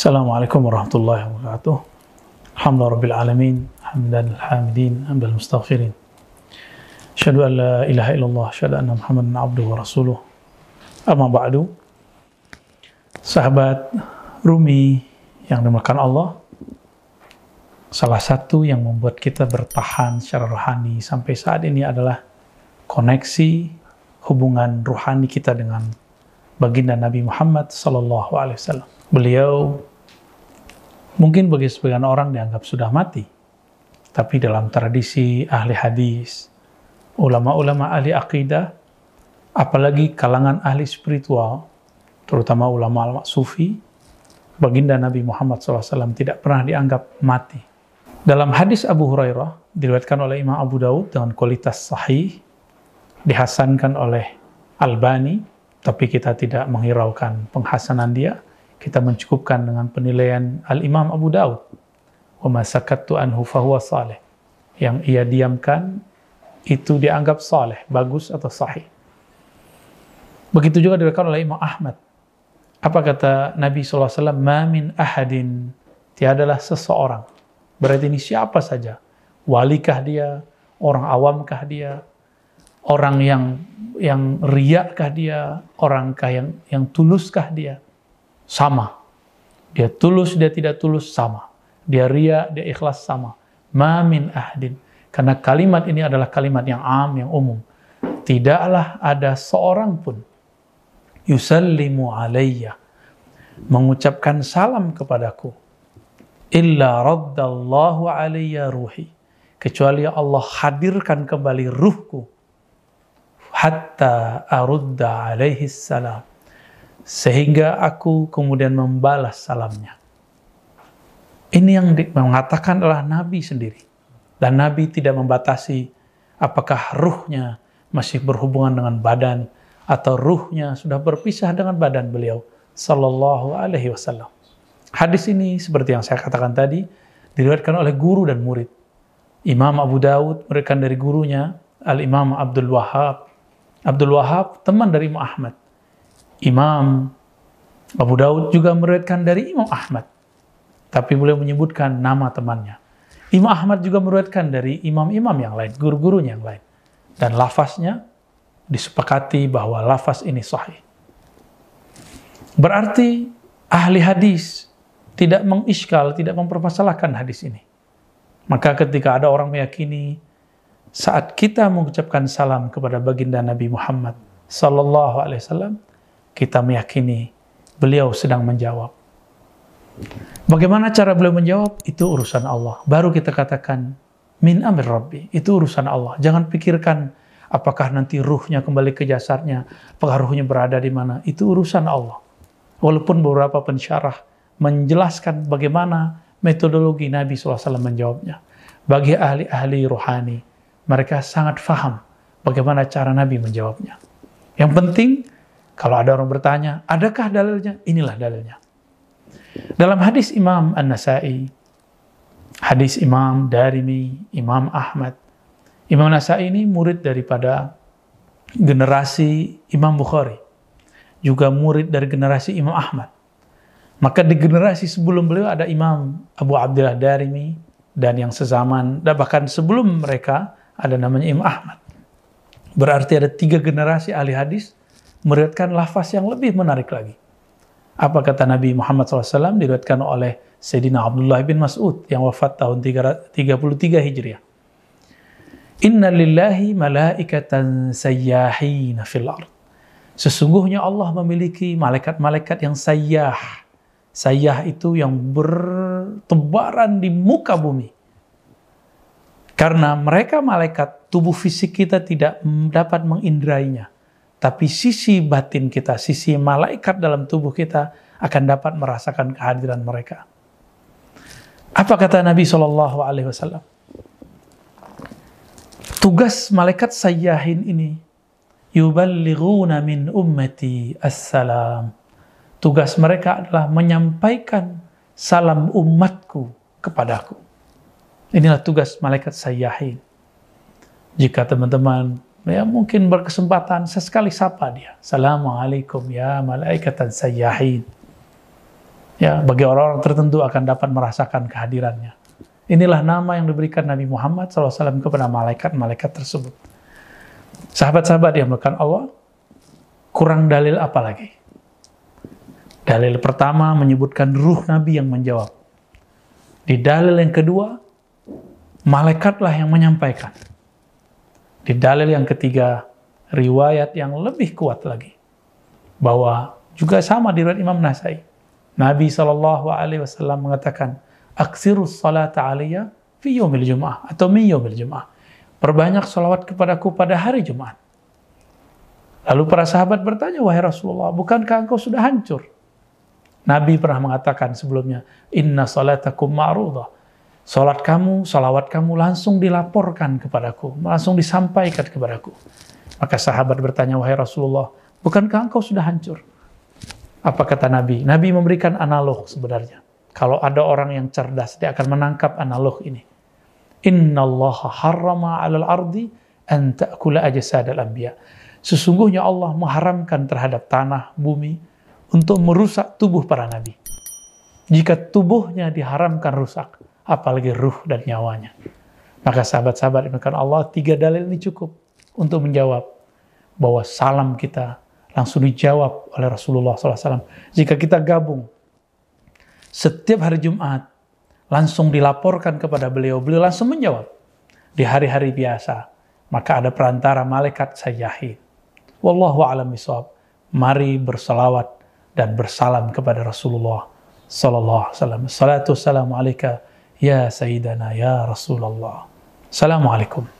Assalamualaikum warahmatullahi wabarakatuh. Alhamdulillah rabbil alamin, hamdan hamidin, hamdal mustaghfirin. Asyhadu an la ilaha illallah, asyhadu anna Muhammadan abduhu wa rasuluh. Amma ba'du. Sahabat Rumi yang dimakan Allah, salah satu yang membuat kita bertahan secara rohani sampai saat ini adalah koneksi hubungan rohani kita dengan baginda Nabi Muhammad sallallahu alaihi wasallam. Beliau mungkin bagi sebagian orang dianggap sudah mati. Tapi dalam tradisi ahli hadis, ulama-ulama ahli akidah, apalagi kalangan ahli spiritual, terutama ulama-ulama sufi, baginda Nabi Muhammad SAW tidak pernah dianggap mati. Dalam hadis Abu Hurairah, diriwayatkan oleh Imam Abu Daud dengan kualitas sahih, dihasankan oleh Albani, tapi kita tidak menghiraukan penghasanan dia, kita mencukupkan dengan penilaian Al-Imam Abu Daud. Wa masakattu anhu fahuwa salih. Yang ia diamkan itu dianggap saleh, bagus atau sahih. Begitu juga diriwayatkan oleh Imam Ahmad. Apa kata Nabi SAW? Ma min ahadin. Tiadalah seseorang. Berarti ini siapa saja. Walikah dia, orang awamkah dia, orang yang yang riakkah dia, orangkah yang yang tuluskah dia sama. Dia tulus, dia tidak tulus, sama. Dia ria, dia ikhlas, sama. Mamin ahdin. Karena kalimat ini adalah kalimat yang am, yang umum. Tidaklah ada seorang pun yusallimu alayya mengucapkan salam kepadaku illa raddallahu alayya ruhi kecuali Allah hadirkan kembali ruhku hatta arudda alaihi salam sehingga aku kemudian membalas salamnya. Ini yang mengatakan adalah Nabi sendiri. Dan Nabi tidak membatasi apakah ruhnya masih berhubungan dengan badan atau ruhnya sudah berpisah dengan badan beliau sallallahu alaihi wasallam. Hadis ini seperti yang saya katakan tadi diriwayatkan oleh guru dan murid. Imam Abu Daud meriwayatkan dari gurunya Al-Imam Abdul Wahab. Abdul Wahab teman dari Imam Ahmad. Imam Abu Daud juga meriwayatkan dari Imam Ahmad. Tapi beliau menyebutkan nama temannya. Imam Ahmad juga meriwayatkan dari imam-imam yang lain, guru-gurunya yang lain. Dan lafaznya disepakati bahwa lafaz ini sahih. Berarti ahli hadis tidak mengiskal, tidak mempermasalahkan hadis ini. Maka ketika ada orang meyakini saat kita mengucapkan salam kepada baginda Nabi Muhammad sallallahu alaihi wasallam, kita meyakini beliau sedang menjawab. Bagaimana cara beliau menjawab? Itu urusan Allah. Baru kita katakan, min amir rabbi. Itu urusan Allah. Jangan pikirkan apakah nanti ruhnya kembali ke jasadnya, apakah ruhnya berada di mana. Itu urusan Allah. Walaupun beberapa pensyarah menjelaskan bagaimana metodologi Nabi SAW menjawabnya. Bagi ahli-ahli rohani, mereka sangat faham bagaimana cara Nabi menjawabnya. Yang penting, kalau ada orang bertanya, adakah dalilnya? Inilah dalilnya. Dalam hadis Imam An-Nasai, hadis Imam Darimi, Imam Ahmad, Imam Nasai ini murid daripada generasi Imam Bukhari, juga murid dari generasi Imam Ahmad. Maka di generasi sebelum beliau ada Imam Abu Abdullah Darimi dan yang sezaman, dan bahkan sebelum mereka ada namanya Imam Ahmad. Berarti ada tiga generasi ahli hadis meriwayatkan lafaz yang lebih menarik lagi. Apa kata Nabi Muhammad SAW diriwayatkan oleh Sayyidina Abdullah bin Mas'ud yang wafat tahun 33 Hijriah. Inna lillahi malaikatan sayyahina fil ard. Sesungguhnya Allah memiliki malaikat-malaikat yang sayyah. Sayyah itu yang bertebaran di muka bumi. Karena mereka malaikat, tubuh fisik kita tidak dapat mengindrainya tapi sisi batin kita, sisi malaikat dalam tubuh kita akan dapat merasakan kehadiran mereka. Apa kata Nabi Shallallahu Alaihi Wasallam? Tugas malaikat sayyahin ini yuballighuna min ummati assalam. Tugas mereka adalah menyampaikan salam umatku kepadaku. Inilah tugas malaikat sayyahin. Jika teman-teman ya mungkin berkesempatan sesekali sapa dia. Assalamualaikum ya malaikatan sayyahin. Ya, bagi orang-orang tertentu akan dapat merasakan kehadirannya. Inilah nama yang diberikan Nabi Muhammad SAW kepada malaikat-malaikat tersebut. Sahabat-sahabat yang melakukan Allah, kurang dalil apa lagi? Dalil pertama menyebutkan ruh Nabi yang menjawab. Di dalil yang kedua, malaikatlah yang menyampaikan. Di dalil yang ketiga, riwayat yang lebih kuat lagi. Bahwa juga sama di riwayat Imam Nasai. Nabi SAW mengatakan, Aksirus salata alaiya fi yomil jum'ah atau mi yomil jum'ah. Perbanyak salawat kepadaku pada hari Jumat. Lalu para sahabat bertanya, wahai Rasulullah, bukankah engkau sudah hancur? Nabi pernah mengatakan sebelumnya, Inna salatakum ma'rudah. Salat kamu, salawat kamu langsung dilaporkan kepadaku, langsung disampaikan kepadaku. Maka sahabat bertanya, wahai Rasulullah, bukankah engkau sudah hancur? Apa kata Nabi? Nabi memberikan analog sebenarnya. Kalau ada orang yang cerdas, dia akan menangkap analog ini. Inna Allah harrama alal ardi an ta'kula ajsadal anbiya. Sesungguhnya Allah mengharamkan terhadap tanah, bumi, untuk merusak tubuh para nabi. Jika tubuhnya diharamkan rusak, apalagi ruh dan nyawanya. Maka sahabat-sahabat yang Allah, tiga dalil ini cukup untuk menjawab bahwa salam kita langsung dijawab oleh Rasulullah SAW. Jika kita gabung setiap hari Jumat, langsung dilaporkan kepada beliau, beliau langsung menjawab. Di hari-hari biasa, maka ada perantara malaikat sayyahid. Wallahu a'lam bishawab. Mari bersalawat dan bersalam kepada Rasulullah sallallahu alaihi wasallam. Salatu wassalamu alaika ya sayyidana ya Rasulullah. Assalamualaikum.